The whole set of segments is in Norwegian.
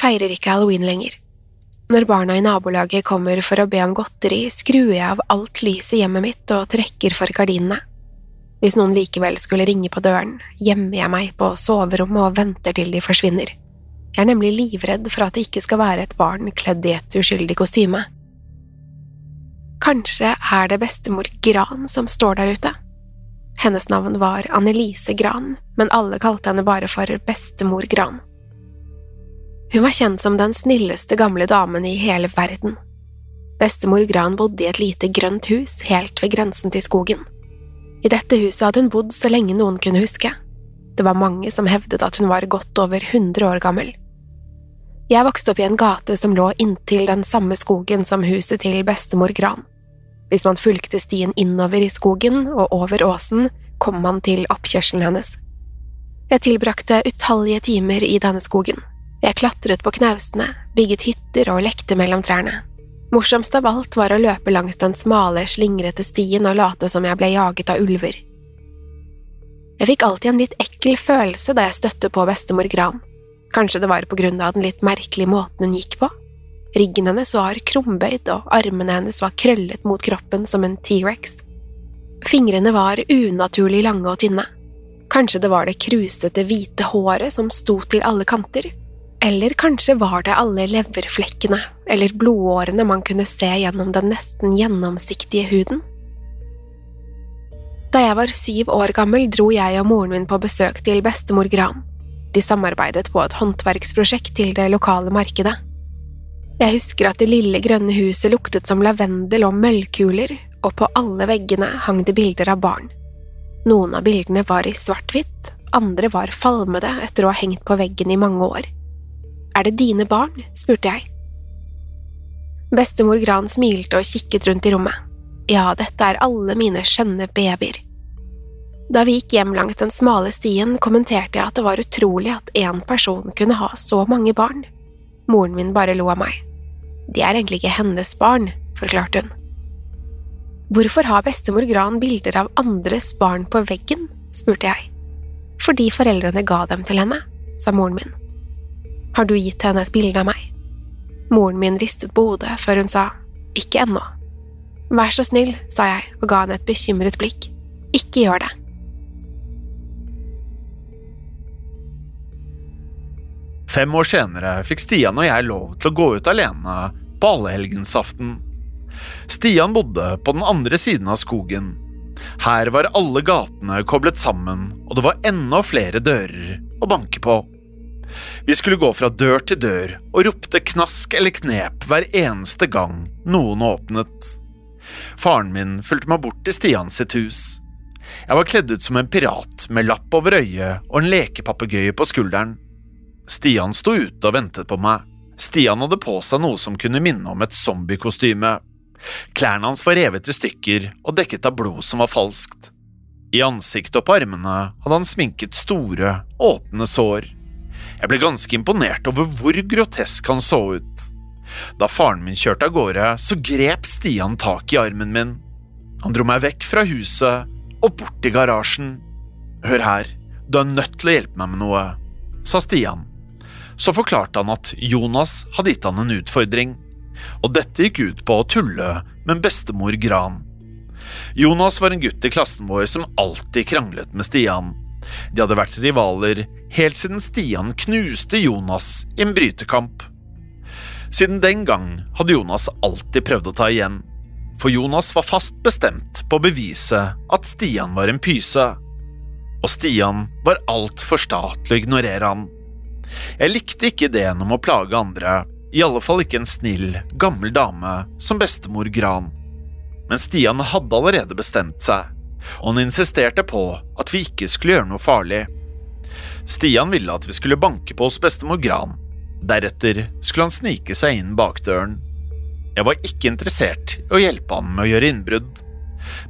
Feirer ikke halloween lenger. Når barna i nabolaget kommer for å be om godteri, skrur jeg av alt lyset i hjemmet mitt og trekker for gardinene. Hvis noen likevel skulle ringe på døren, gjemmer jeg meg på soverommet og venter til de forsvinner. Jeg er nemlig livredd for at det ikke skal være et barn kledd i et uskyldig kostyme. Kanskje er det bestemor Gran som står der ute. Hennes navn var Annelise Gran, men alle kalte henne bare for Bestemor Gran. Hun var kjent som den snilleste gamle damen i hele verden. Bestemor Gran bodde i et lite grønt hus helt ved grensen til skogen. I dette huset hadde hun bodd så lenge noen kunne huske. Det var mange som hevdet at hun var godt over 100 år gammel. Jeg vokste opp i en gate som lå inntil den samme skogen som huset til bestemor Gran. Hvis man fulgte stien innover i skogen og over åsen, kom man til oppkjørselen hennes. Jeg tilbrakte utallige timer i denne skogen. Jeg klatret på knausene, bygget hytter og lekte mellom trærne. Morsomst av alt var å løpe langs den smale, slingrete stien og late som jeg ble jaget av ulver. Jeg fikk alltid en litt ekkel følelse da jeg støtte på bestemor Gran. Kanskje det var på grunn av den litt merkelige måten hun gikk på? Ryggen hennes var krumbøyd, og armene hennes var krøllet mot kroppen som en T-rex. Fingrene var unaturlig lange og tynne. Kanskje det var det krusete, hvite håret som sto til alle kanter? Eller kanskje var det alle leverflekkene eller blodårene man kunne se gjennom den nesten gjennomsiktige huden? Da jeg var syv år gammel, dro jeg og moren min på besøk til bestemor Gran. De samarbeidet på et håndverksprosjekt til det lokale markedet. Jeg husker at det lille grønne huset luktet som lavendel og møllkuler, og på alle veggene hang det bilder av barn. Noen av bildene var i svart-hvitt, andre var falmede etter å ha hengt på veggen i mange år. Er det dine barn? spurte jeg. Bestemor Gran smilte og kikket rundt i rommet. Ja, dette er alle mine skjønne babyer. Da vi gikk hjem langs den smale stien, kommenterte jeg at det var utrolig at én person kunne ha så mange barn. Moren min bare lo av meg. De er egentlig ikke hennes barn, forklarte hun. Hvorfor har bestemor Gran bilder av andres barn på veggen? spurte jeg. Fordi foreldrene ga dem til henne, sa moren min. Har du gitt henne et bilde av meg? Moren min ristet på hodet før hun sa ikke ennå. Vær så snill, sa jeg og ga henne et bekymret blikk. Ikke gjør det. Fem år senere fikk Stian og jeg lov til å gå ut alene på allehelgensaften. Stian bodde på den andre siden av skogen. Her var alle gatene koblet sammen, og det var enda flere dører å banke på. Vi skulle gå fra dør til dør og ropte knask eller knep hver eneste gang noen åpnet. Faren min fulgte meg bort til Stian sitt hus. Jeg var kledd ut som en pirat med lapp over øyet og en lekepapegøye på skulderen. Stian sto ute og ventet på meg. Stian hadde på seg noe som kunne minne om et zombiekostyme. Klærne hans var revet i stykker og dekket av blod som var falskt. I ansiktet og på armene hadde han sminket store, åpne sår. Jeg ble ganske imponert over hvor grotesk han så ut. Da faren min kjørte av gårde, så grep Stian tak i armen min. Han dro meg vekk fra huset og bort til garasjen. Hør her, du er nødt til å hjelpe meg med noe, sa Stian. Så forklarte han at Jonas hadde gitt han en utfordring, og dette gikk ut på å tulle med bestemor Gran. Jonas var en gutt i klassen vår som alltid kranglet med Stian. De hadde vært rivaler helt siden Stian knuste Jonas i en brytekamp. Siden den gang hadde Jonas alltid prøvd å ta igjen, for Jonas var fast bestemt på å bevise at Stian var en pyse. Og Stian var altfor sta til å ignorere han. Jeg likte ikke ideen om å plage andre, i alle fall ikke en snill, gammel dame som bestemor Gran. Men Stian hadde allerede bestemt seg, og han insisterte på at vi ikke skulle gjøre noe farlig. Stian ville at vi skulle banke på hos bestemor Gran. Deretter skulle han snike seg inn bakdøren. Jeg var ikke interessert i å hjelpe han med å gjøre innbrudd,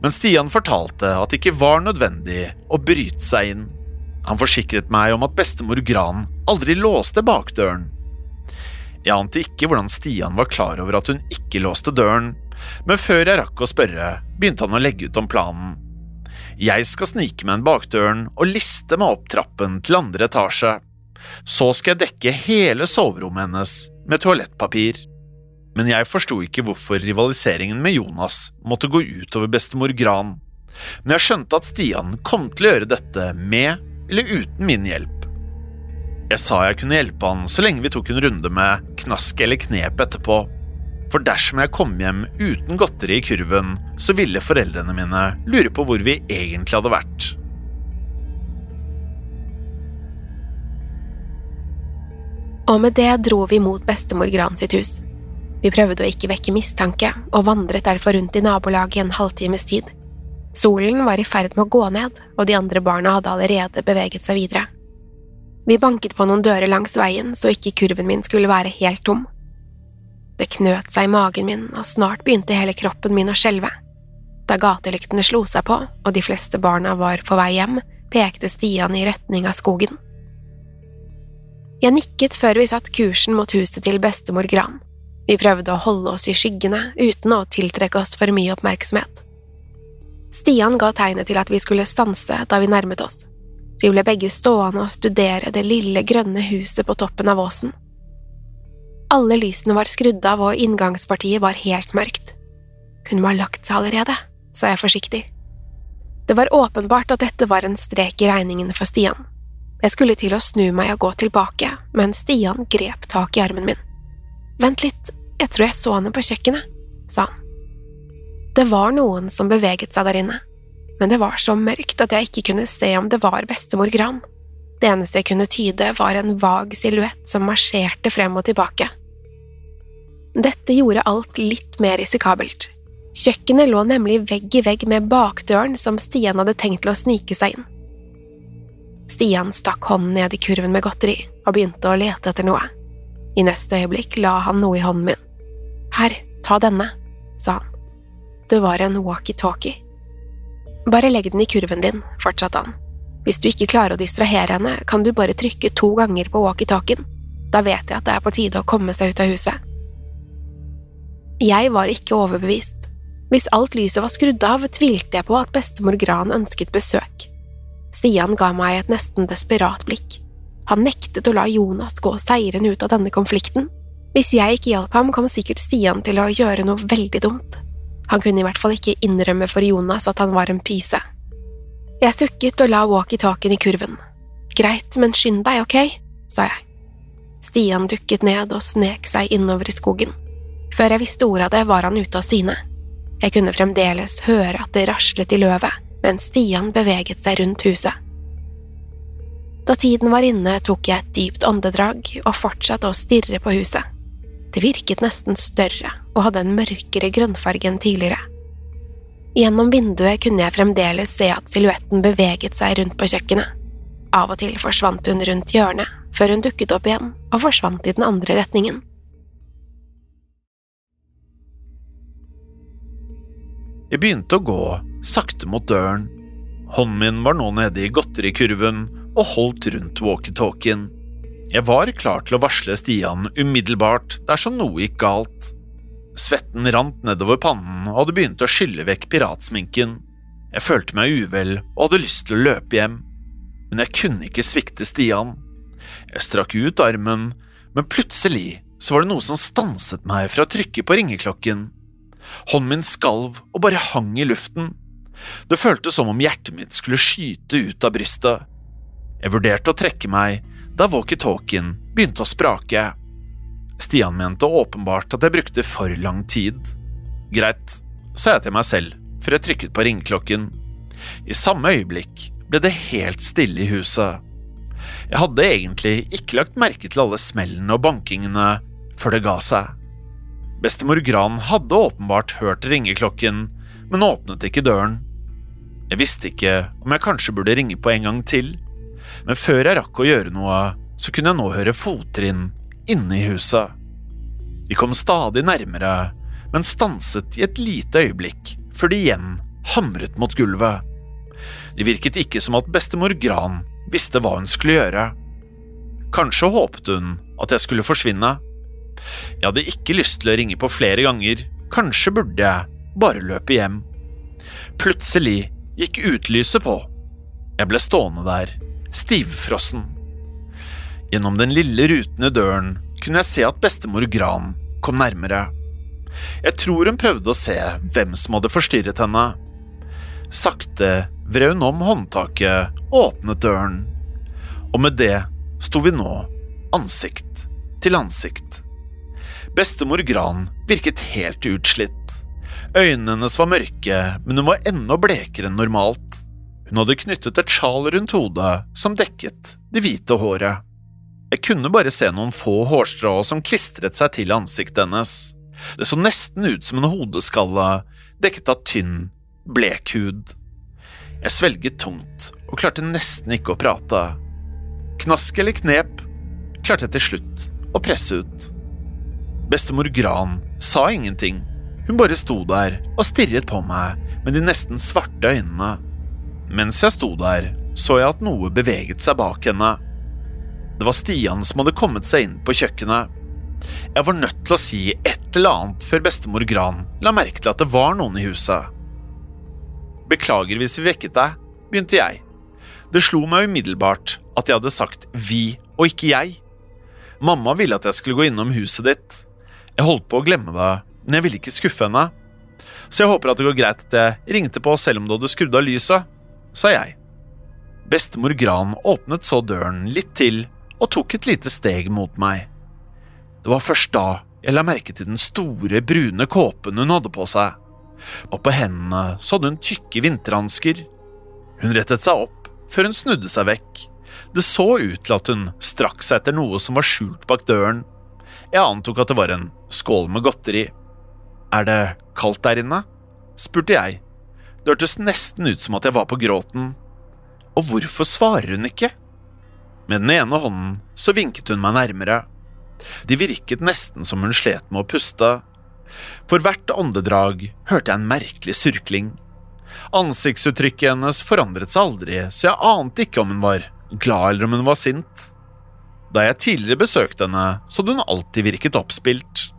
men Stian fortalte at det ikke var nødvendig å bryte seg inn. Han forsikret meg om at bestemor Gran aldri låste bakdøren. Jeg ante ikke hvordan Stian var klar over at hun ikke låste døren, men før jeg rakk å spørre, begynte han å legge ut om planen. Jeg skal snike meg inn bakdøren og liste meg opp trappen til andre etasje. Så skal jeg dekke hele soverommet hennes med toalettpapir. Men jeg forsto ikke hvorfor rivaliseringen med Jonas måtte gå utover bestemor Gran. Men jeg skjønte at Stian kom til å gjøre dette med eller uten min hjelp. Jeg sa jeg kunne hjelpe han så lenge vi tok en runde med knask eller knep etterpå. For dersom jeg kom hjem uten godteri i kurven, så ville foreldrene mine lure på hvor vi egentlig hadde vært. Og med det dro vi mot bestemor Gran sitt hus. Vi prøvde å ikke vekke mistanke, og vandret derfor rundt i nabolaget i en halvtimes tid. Solen var i ferd med å gå ned, og de andre barna hadde allerede beveget seg videre. Vi banket på noen dører langs veien så ikke kurven min skulle være helt tom. Det knøt seg i magen min, og snart begynte hele kroppen min å skjelve. Da gatelyktene slo seg på, og de fleste barna var på vei hjem, pekte Stian i retning av skogen. Jeg nikket før vi satt kursen mot huset til bestemor Gran. Vi prøvde å holde oss i skyggene uten å tiltrekke oss for mye oppmerksomhet. Stian ga tegnet til at vi skulle stanse da vi nærmet oss. Vi ble begge stående og studere det lille, grønne huset på toppen av åsen. Alle lysene var skrudd av, og inngangspartiet var helt mørkt. Hun må ha lagt seg allerede, sa jeg forsiktig. Det var åpenbart at dette var en strek i regningen for Stian. Jeg skulle til å snu meg og gå tilbake, men Stian grep tak i armen min. Vent litt, jeg tror jeg så henne på kjøkkenet, sa han. Det var noen som beveget seg der inne men det var så mørkt at jeg ikke kunne se om det var bestemor Gran. Det eneste jeg kunne tyde, var en vag silhuett som marsjerte frem og tilbake. Dette gjorde alt litt mer risikabelt. Kjøkkenet lå nemlig vegg i vegg med bakdøren som Stian hadde tenkt til å snike seg inn. Stian stakk hånden ned i kurven med godteri og begynte å lete etter noe. I neste øyeblikk la han noe i hånden min. Her, ta denne, sa han. Det var en walkietalkie. Bare legg den i kurven din, fortsatte han. Hvis du ikke klarer å distrahere henne, kan du bare trykke to ganger på walkietalkien. Da vet jeg at det er på tide å komme seg ut av huset. Jeg var ikke overbevist. Hvis alt lyset var skrudd av, tvilte jeg på at bestemor Gran ønsket besøk. Stian ga meg et nesten desperat blikk. Han nektet å la Jonas gå seirende ut av denne konflikten. Hvis jeg ikke hjalp ham, kom sikkert Stian til å gjøre noe veldig dumt. Han kunne i hvert fall ikke innrømme for Jonas at han var en pyse. Jeg sukket og la walkietalkien i kurven. Greit, men skynd deg, ok, sa jeg. Stian dukket ned og snek seg innover i skogen. Før jeg visste ordet av det, var han ute av syne. Jeg kunne fremdeles høre at det raslet i løvet, mens Stian beveget seg rundt huset. Da tiden var inne, tok jeg et dypt åndedrag og fortsatte å stirre på huset. Det virket nesten større og hadde en mørkere grønnfarge enn tidligere. Gjennom vinduet kunne jeg fremdeles se at silhuetten beveget seg rundt på kjøkkenet. Av og til forsvant hun rundt hjørnet, før hun dukket opp igjen og forsvant i den andre retningen. Jeg begynte å gå sakte mot døren. Hånden min var nå nede i godterikurven og holdt rundt walkietalkien. Jeg var klar til å varsle Stian umiddelbart dersom noe gikk galt. Svetten rant nedover pannen og hadde begynt å skylle vekk piratsminken. Jeg følte meg uvel og hadde lyst til å løpe hjem, men jeg kunne ikke svikte Stian. Jeg strakk ut armen, men plutselig så var det noe som stanset meg fra å trykke på ringeklokken. Hånden min skalv og bare hang i luften. Det føltes som om hjertet mitt skulle skyte ut av brystet. Jeg vurderte å trekke meg da walkietalkien begynte å sprake. Stian mente åpenbart at jeg brukte for lang tid. Greit, sa jeg til meg selv før jeg trykket på ringeklokken. I samme øyeblikk ble det helt stille i huset. Jeg hadde egentlig ikke lagt merke til alle smellene og bankingene før det ga seg. Bestemor Gran hadde åpenbart hørt ringeklokken, men åpnet ikke døren. Jeg visste ikke om jeg kanskje burde ringe på en gang til, men før jeg rakk å gjøre noe, så kunne jeg nå høre fottrinn inne i huset. De kom stadig nærmere, men stanset i et lite øyeblikk før de igjen hamret mot gulvet. Det virket ikke som at bestemor Gran visste hva hun skulle gjøre. Kanskje håpet hun at jeg skulle forsvinne. Jeg hadde ikke lyst til å ringe på flere ganger, kanskje burde jeg bare løpe hjem. Plutselig gikk utlyset på. Jeg ble stående der, stivfrossen. Gjennom den lille ruten i døren kunne jeg se at bestemor Gran kom nærmere. Jeg tror hun prøvde å se hvem som hadde forstyrret henne. Sakte vred hun om håndtaket og åpnet døren, og med det sto vi nå ansikt til ansikt. Bestemor Gran virket helt utslitt. Øynene hennes var mørke, men hun var enda blekere enn normalt. Hun hadde knyttet et sjal rundt hodet som dekket det hvite håret. Jeg kunne bare se noen få hårstrå som klistret seg til ansiktet hennes. Det så nesten ut som en hodeskalle dekket av tynn, blek hud. Jeg svelget tungt og klarte nesten ikke å prate. Knask eller knep klarte jeg til slutt å presse ut. Bestemor Gran sa ingenting. Hun bare sto der og stirret på meg med de nesten svarte øynene. Mens jeg sto der, så jeg at noe beveget seg bak henne. Det var Stian som hadde kommet seg inn på kjøkkenet. Jeg var nødt til å si et eller annet før bestemor Gran la merke til at det var noen i huset. Beklager hvis vi vekket deg, begynte jeg. Det slo meg umiddelbart at jeg hadde sagt vi og ikke jeg. Mamma ville at jeg skulle gå innom huset ditt. Jeg holdt på å glemme det, men jeg ville ikke skuffe henne. Så jeg håper at det går greit at jeg ringte på selv om du hadde skrudd av lyset, sa jeg. Bestemor Gran åpnet så døren litt til og tok et lite steg mot meg. Det var først da jeg la merke til den store, brune kåpen hun hadde på seg, og på hendene så hadde hun tykke vinterhansker. Hun rettet seg opp før hun snudde seg vekk. Det så ut til at hun strakk seg etter noe som var skjult bak døren. Jeg antok at det var en skål med godteri. Er det kaldt der inne? spurte jeg. Det hørtes nesten ut som at jeg var på gråten. Og hvorfor svarer hun ikke? Med den ene hånden så vinket hun meg nærmere. De virket nesten som hun slet med å puste. For hvert åndedrag hørte jeg en merkelig surkling. Ansiktsuttrykket hennes forandret seg aldri, så jeg ante ikke om hun var glad eller om hun var sint. Da jeg tidligere besøkte henne, så hadde hun alltid virket oppspilt,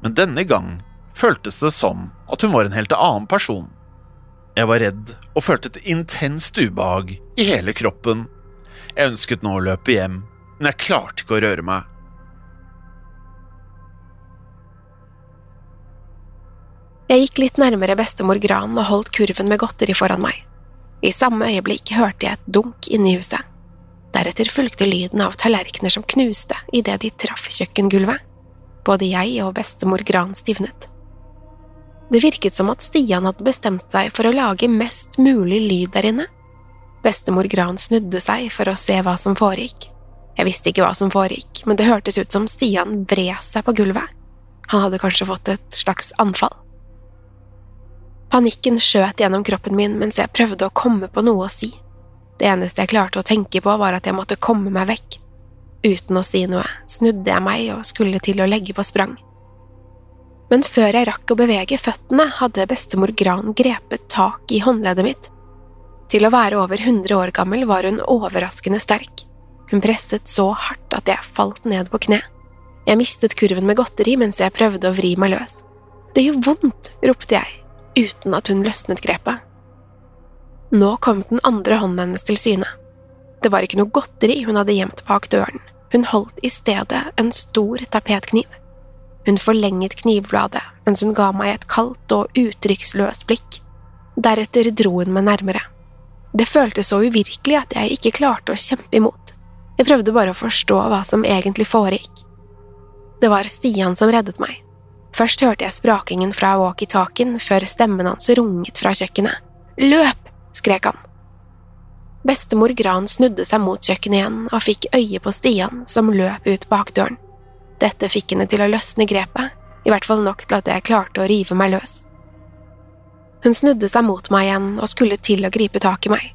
men denne gang føltes det som at hun var en helt annen person. Jeg var redd og følte et intenst ubehag i hele kroppen. Jeg ønsket nå å løpe hjem, men jeg klarte ikke å røre meg. Jeg gikk litt nærmere bestemor Gran og holdt kurven med godteri foran meg. I samme øyeblikk hørte jeg et dunk inne i huset. Deretter fulgte lyden av tallerkener som knuste idet de traff kjøkkengulvet. Både jeg og bestemor Gran stivnet. Det virket som at Stian hadde bestemt seg for å lage mest mulig lyd der inne. Bestemor Gran snudde seg for å se hva som foregikk. Jeg visste ikke hva som foregikk, men det hørtes ut som Stian vred seg på gulvet. Han hadde kanskje fått et slags anfall. Panikken skjøt gjennom kroppen min mens jeg prøvde å komme på noe å si. Det eneste jeg klarte å tenke på, var at jeg måtte komme meg vekk. Uten å si noe snudde jeg meg og skulle til å legge på sprang. Men før jeg rakk å bevege føttene, hadde bestemor Gran grepet tak i håndleddet mitt. Til å være over 100 år gammel var hun overraskende sterk. Hun presset så hardt at jeg falt ned på kne. Jeg mistet kurven med godteri mens jeg prøvde å vri meg løs. Det gjør vondt, ropte jeg, uten at hun løsnet grepet. Nå kom den andre hånden hennes til syne. Det var ikke noe godteri hun hadde gjemt bak døren, hun holdt i stedet en stor tapetkniv. Hun forlenget knivbladet mens hun ga meg et kaldt og uttrykksløst blikk. Deretter dro hun meg nærmere. Det føltes så uvirkelig at jeg ikke klarte å kjempe imot. Jeg prøvde bare å forstå hva som egentlig foregikk. Det var Stian som reddet meg. Først hørte jeg sprakingen fra walkietalkien før stemmen hans runget fra kjøkkenet. Løp! Skrek han. Bestemor Gran snudde seg mot kjøkkenet igjen og fikk øye på Stian, som løp ut bakdøren. Dette fikk henne til å løsne grepet, i hvert fall nok til at jeg klarte å rive meg løs. Hun snudde seg mot meg igjen og skulle til å gripe tak i meg.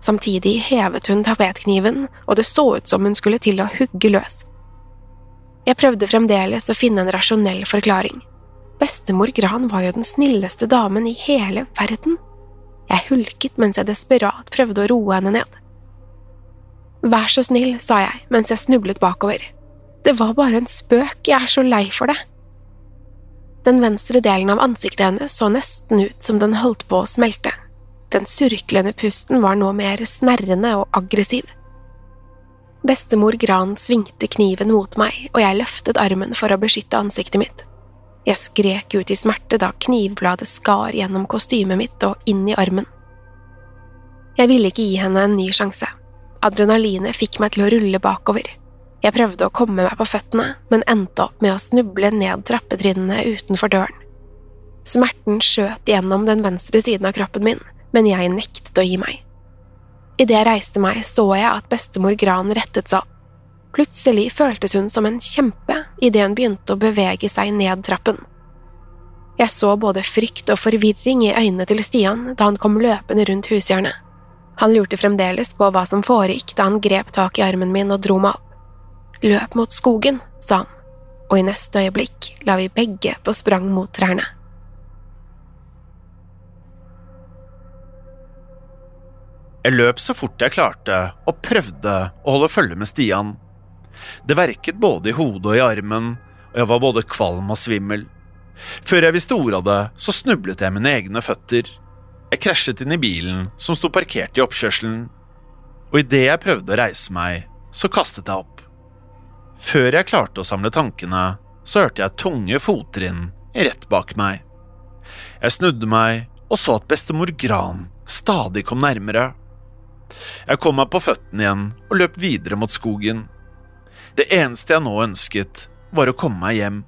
Samtidig hevet hun tapetkniven, og det så ut som hun skulle til å hugge løs. Jeg prøvde fremdeles å finne en rasjonell forklaring. Bestemor Gran var jo den snilleste damen i hele verden. Jeg hulket mens jeg desperat prøvde å roe henne ned. Vær så snill, sa jeg mens jeg snublet bakover. Det var bare en spøk, jeg er så lei for det. Den venstre delen av ansiktet hennes så nesten ut som den holdt på å smelte. Den surklende pusten var nå mer snerrende og aggressiv. Bestemor Gran svingte kniven mot meg, og jeg løftet armen for å beskytte ansiktet mitt. Jeg skrek ut i smerte da knivbladet skar gjennom kostymet mitt og inn i armen. Jeg ville ikke gi henne en ny sjanse. Adrenalinet fikk meg til å rulle bakover. Jeg prøvde å komme meg på føttene, men endte opp med å snuble ned trappetrinnene utenfor døren. Smerten skjøt gjennom den venstre siden av kroppen min, men jeg nektet å gi meg. Idet jeg reiste meg, så jeg at bestemor Gran rettet seg opp. Plutselig føltes hun som en kjempe idet hun begynte å bevege seg ned trappen. Jeg så både frykt og forvirring i øynene til Stian da han kom løpende rundt hushjørnet. Han lurte fremdeles på hva som foregikk da han grep tak i armen min og dro meg opp. Løp mot skogen, sa han, og i neste øyeblikk la vi begge på sprang mot trærne. Jeg løp så fort jeg klarte og prøvde å holde følge med Stian. Det verket både i hodet og i armen, og jeg var både kvalm og svimmel. Før jeg visste ordet av det, så snublet jeg mine egne føtter. Jeg krasjet inn i bilen som sto parkert i oppkjørselen, og idet jeg prøvde å reise meg, så kastet jeg opp. Før jeg klarte å samle tankene, så hørte jeg tunge fottrinn rett bak meg. Jeg snudde meg og så at bestemor Gran stadig kom nærmere. Jeg kom meg på føttene igjen og løp videre mot skogen. Det eneste jeg nå ønsket, var å komme meg hjem.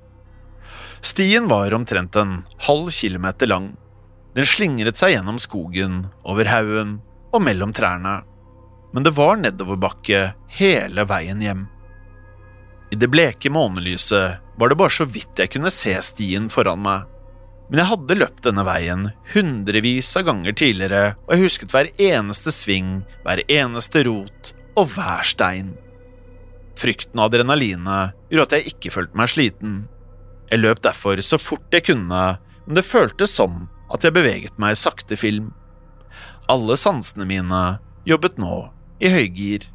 Stien var omtrent en halv kilometer lang. Den slingret seg gjennom skogen, over haugen og mellom trærne, men det var nedoverbakke hele veien hjem. I det bleke månelyset var det bare så vidt jeg kunne se stien foran meg men jeg hadde løpt denne veien hundrevis av ganger tidligere, og jeg husket hver eneste sving, hver eneste rot og hver stein. Frykten og adrenalinet gjorde at jeg ikke følte meg sliten. Jeg løp derfor så fort jeg kunne, men det føltes som at jeg beveget meg i sakte film. Alle sansene mine jobbet nå i høygir.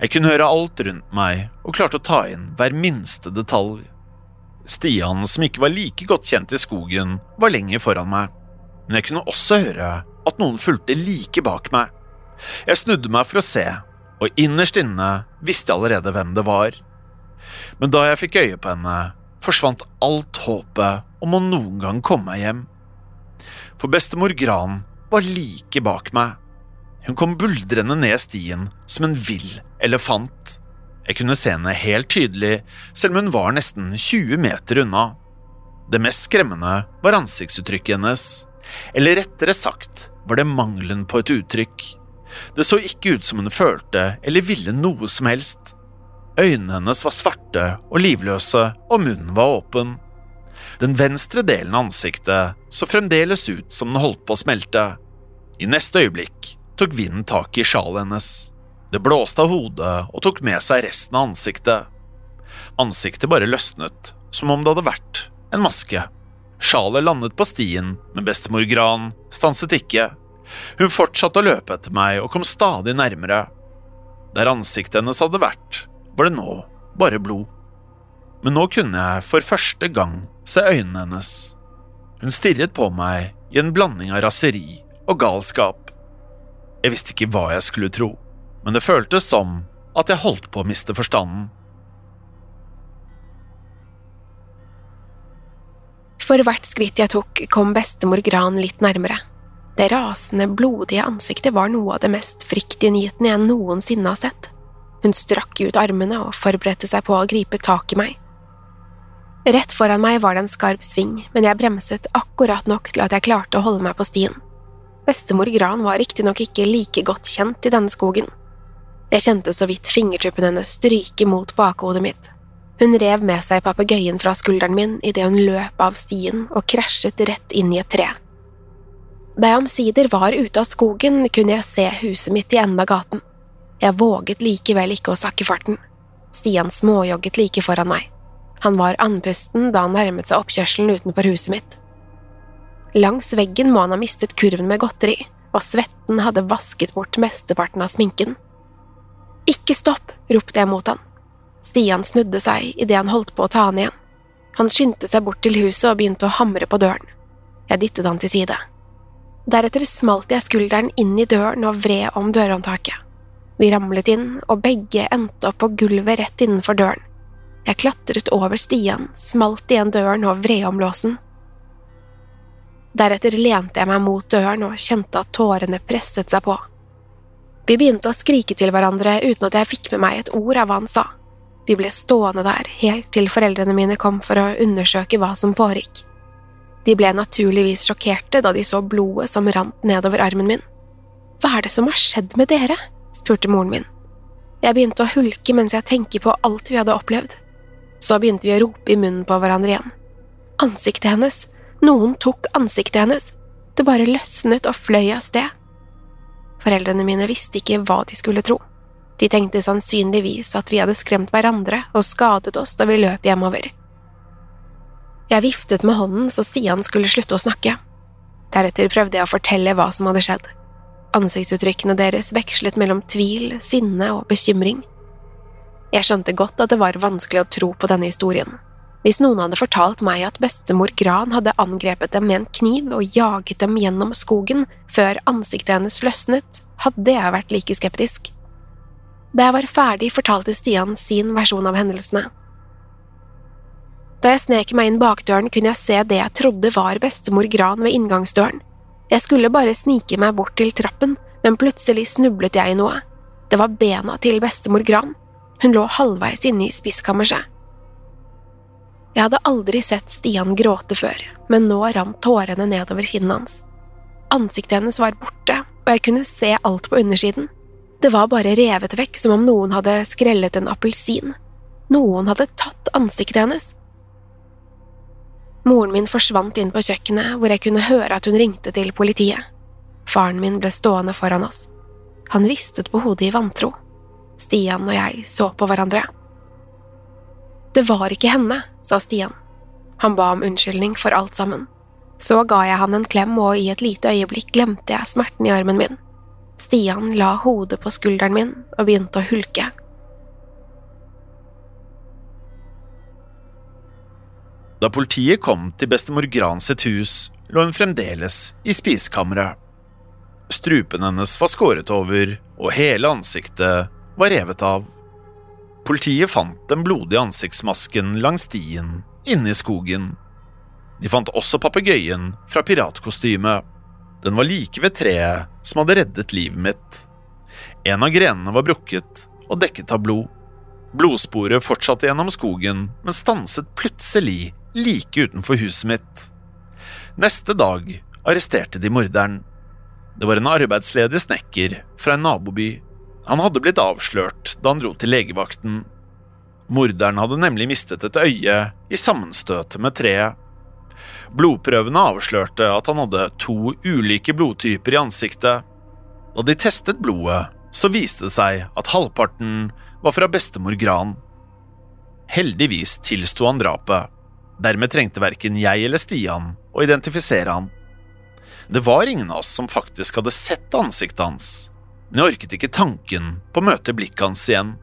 Jeg kunne høre alt rundt meg og klarte å ta inn hver minste detalj. Stian, som ikke var like godt kjent i skogen, var lenger foran meg, men jeg kunne også høre at noen fulgte like bak meg. Jeg snudde meg for å se, og innerst inne visste jeg allerede hvem det var. Men da jeg fikk øye på henne, forsvant alt håpet om å noen gang komme meg hjem. For bestemor Gran var like bak meg. Hun kom buldrende ned stien som en vill elefant. Jeg kunne se henne helt tydelig, selv om hun var nesten 20 meter unna. Det mest skremmende var ansiktsuttrykket hennes, eller rettere sagt var det mangelen på et uttrykk. Det så ikke ut som hun følte eller ville noe som helst. Øynene hennes var svarte og livløse, og munnen var åpen. Den venstre delen av ansiktet så fremdeles ut som den holdt på å smelte. I neste øyeblikk tok vinden tak i sjalet hennes. Det blåste av hodet og tok med seg resten av ansiktet. Ansiktet bare løsnet, som om det hadde vært en maske. Sjalet landet på stien, men bestemor Gran stanset ikke. Hun fortsatte å løpe etter meg og kom stadig nærmere. Der ansiktet hennes hadde vært, var det nå bare blod. Men nå kunne jeg for første gang se øynene hennes. Hun stirret på meg i en blanding av raseri og galskap. Jeg visste ikke hva jeg skulle tro, men det føltes som at jeg holdt på å miste forstanden. For hvert skritt jeg tok, kom bestemor Gran litt nærmere. Det rasende, blodige ansiktet var noe av det mest fryktinngytende jeg noensinne har sett. Hun strakk ut armene og forberedte seg på å gripe tak i meg. Rett foran meg var det en skarp sving, men jeg bremset akkurat nok til at jeg klarte å holde meg på stien. Bestemor Gran var riktignok ikke like godt kjent i denne skogen. Jeg kjente så vidt fingertuppene hennes stryke mot bakhodet mitt. Hun rev med seg papegøyen fra skulderen min idet hun løp av stien og krasjet rett inn i et tre. Da jeg omsider var ute av skogen, kunne jeg se huset mitt i enden av gaten. Jeg våget likevel ikke å sakke farten. Stian småjogget like foran meg. Han var andpusten da han nærmet seg oppkjørselen utenfor huset mitt. Langs veggen må han ha mistet kurven med godteri, og svetten hadde vasket bort mesteparten av sminken. Ikke stopp, ropte jeg mot han. Stian snudde seg idet han holdt på å ta han igjen. Han skyndte seg bort til huset og begynte å hamre på døren. Jeg dyttet han til side. Deretter smalt jeg skulderen inn i døren og vred om dørhåndtaket. Vi ramlet inn, og begge endte opp på gulvet rett innenfor døren. Jeg klatret over stien, smalt igjen døren og vred om låsen. Deretter lente jeg meg mot døren og kjente at tårene presset seg på. Vi begynte å skrike til hverandre uten at jeg fikk med meg et ord av hva han sa. Vi ble stående der helt til foreldrene mine kom for å undersøke hva som foregikk. De ble naturligvis sjokkerte da de så blodet som rant nedover armen min. Hva er det som har skjedd med dere? spurte moren min. Jeg begynte å hulke mens jeg tenker på alt vi hadde opplevd. Så begynte vi å rope i munnen på hverandre igjen. Ansiktet hennes, noen tok ansiktet hennes, det bare løsnet og fløy av sted. Foreldrene mine visste ikke hva de skulle tro. De tenkte sannsynligvis at vi hadde skremt hverandre og skadet oss da vi løp hjemover. Jeg viftet med hånden så Stian skulle slutte å snakke. Deretter prøvde jeg å fortelle hva som hadde skjedd. Ansiktsuttrykkene deres vekslet mellom tvil, sinne og bekymring. Jeg skjønte godt at det var vanskelig å tro på denne historien. Hvis noen hadde fortalt meg at bestemor Gran hadde angrepet dem med en kniv og jaget dem gjennom skogen før ansiktet hennes løsnet, hadde jeg vært like skeptisk. Da jeg var ferdig, fortalte Stian sin versjon av hendelsene. Da jeg snek meg inn bakdøren, kunne jeg se det jeg trodde var bestemor Gran ved inngangsdøren. Jeg skulle bare snike meg bort til trappen, men plutselig snublet jeg i noe. Det var bena til bestemor Gran. Hun lå halvveis inne i spiskammerset. Jeg hadde aldri sett Stian gråte før, men nå rant tårene nedover kinnene hans. Ansiktet hennes var borte, og jeg kunne se alt på undersiden. Det var bare revet vekk som om noen hadde skrellet en appelsin. Noen hadde tatt ansiktet hennes. Moren min forsvant inn på kjøkkenet, hvor jeg kunne høre at hun ringte til politiet. Faren min ble stående foran oss. Han ristet på hodet i vantro. Stian og jeg så på hverandre. Det var ikke henne, sa Stian. Han ba om unnskyldning for alt sammen. Så ga jeg han en klem, og i et lite øyeblikk glemte jeg smerten i armen min. Stian la hodet på skulderen min og begynte å hulke. Da politiet kom til bestemor Gran sitt hus, lå hun fremdeles i spisekammeret. Strupen hennes var skåret over, og hele ansiktet var revet av. Politiet fant den blodige ansiktsmasken langs stien inne i skogen. De fant også papegøyen fra piratkostymet. Den var like ved treet som hadde reddet livet mitt. En av grenene var brukket og dekket av blod. Blodsporet fortsatte gjennom skogen, men stanset plutselig like utenfor huset mitt. Neste dag arresterte de morderen. Det var en arbeidsledig snekker fra en naboby. Han hadde blitt avslørt da han dro til legevakten. Morderen hadde nemlig mistet et øye i sammenstøtet med treet. Blodprøvene avslørte at han hadde to ulike blodtyper i ansiktet. Da de testet blodet, så viste det seg at halvparten var fra bestemor Gran. Heldigvis tilsto han drapet. Dermed trengte verken jeg eller Stian å identifisere han. Det var ingen av oss som faktisk hadde sett ansiktet hans, men jeg orket ikke tanken på å møte blikket hans igjen.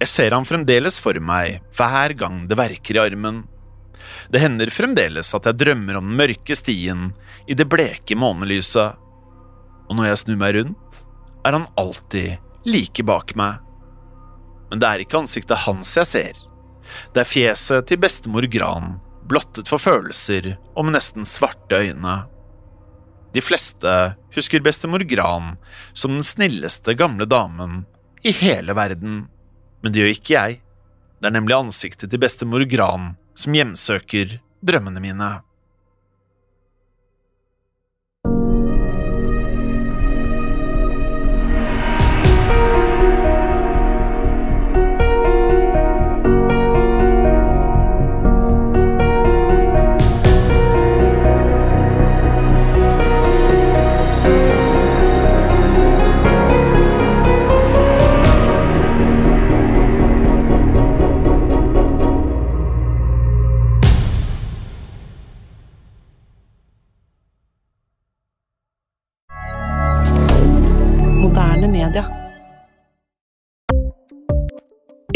Jeg ser han fremdeles for meg hver gang det verker i armen. Det hender fremdeles at jeg drømmer om den mørke stien i det bleke månelyset, og når jeg snur meg rundt, er han alltid like bak meg. Men det er ikke ansiktet hans jeg ser. Det er fjeset til bestemor Gran, blottet for følelser og med nesten svarte øyne. De fleste husker bestemor Gran som den snilleste gamle damen i hele verden, men det gjør ikke jeg. Det er nemlig ansiktet til bestemor Gran som hjemsøker drømmene mine.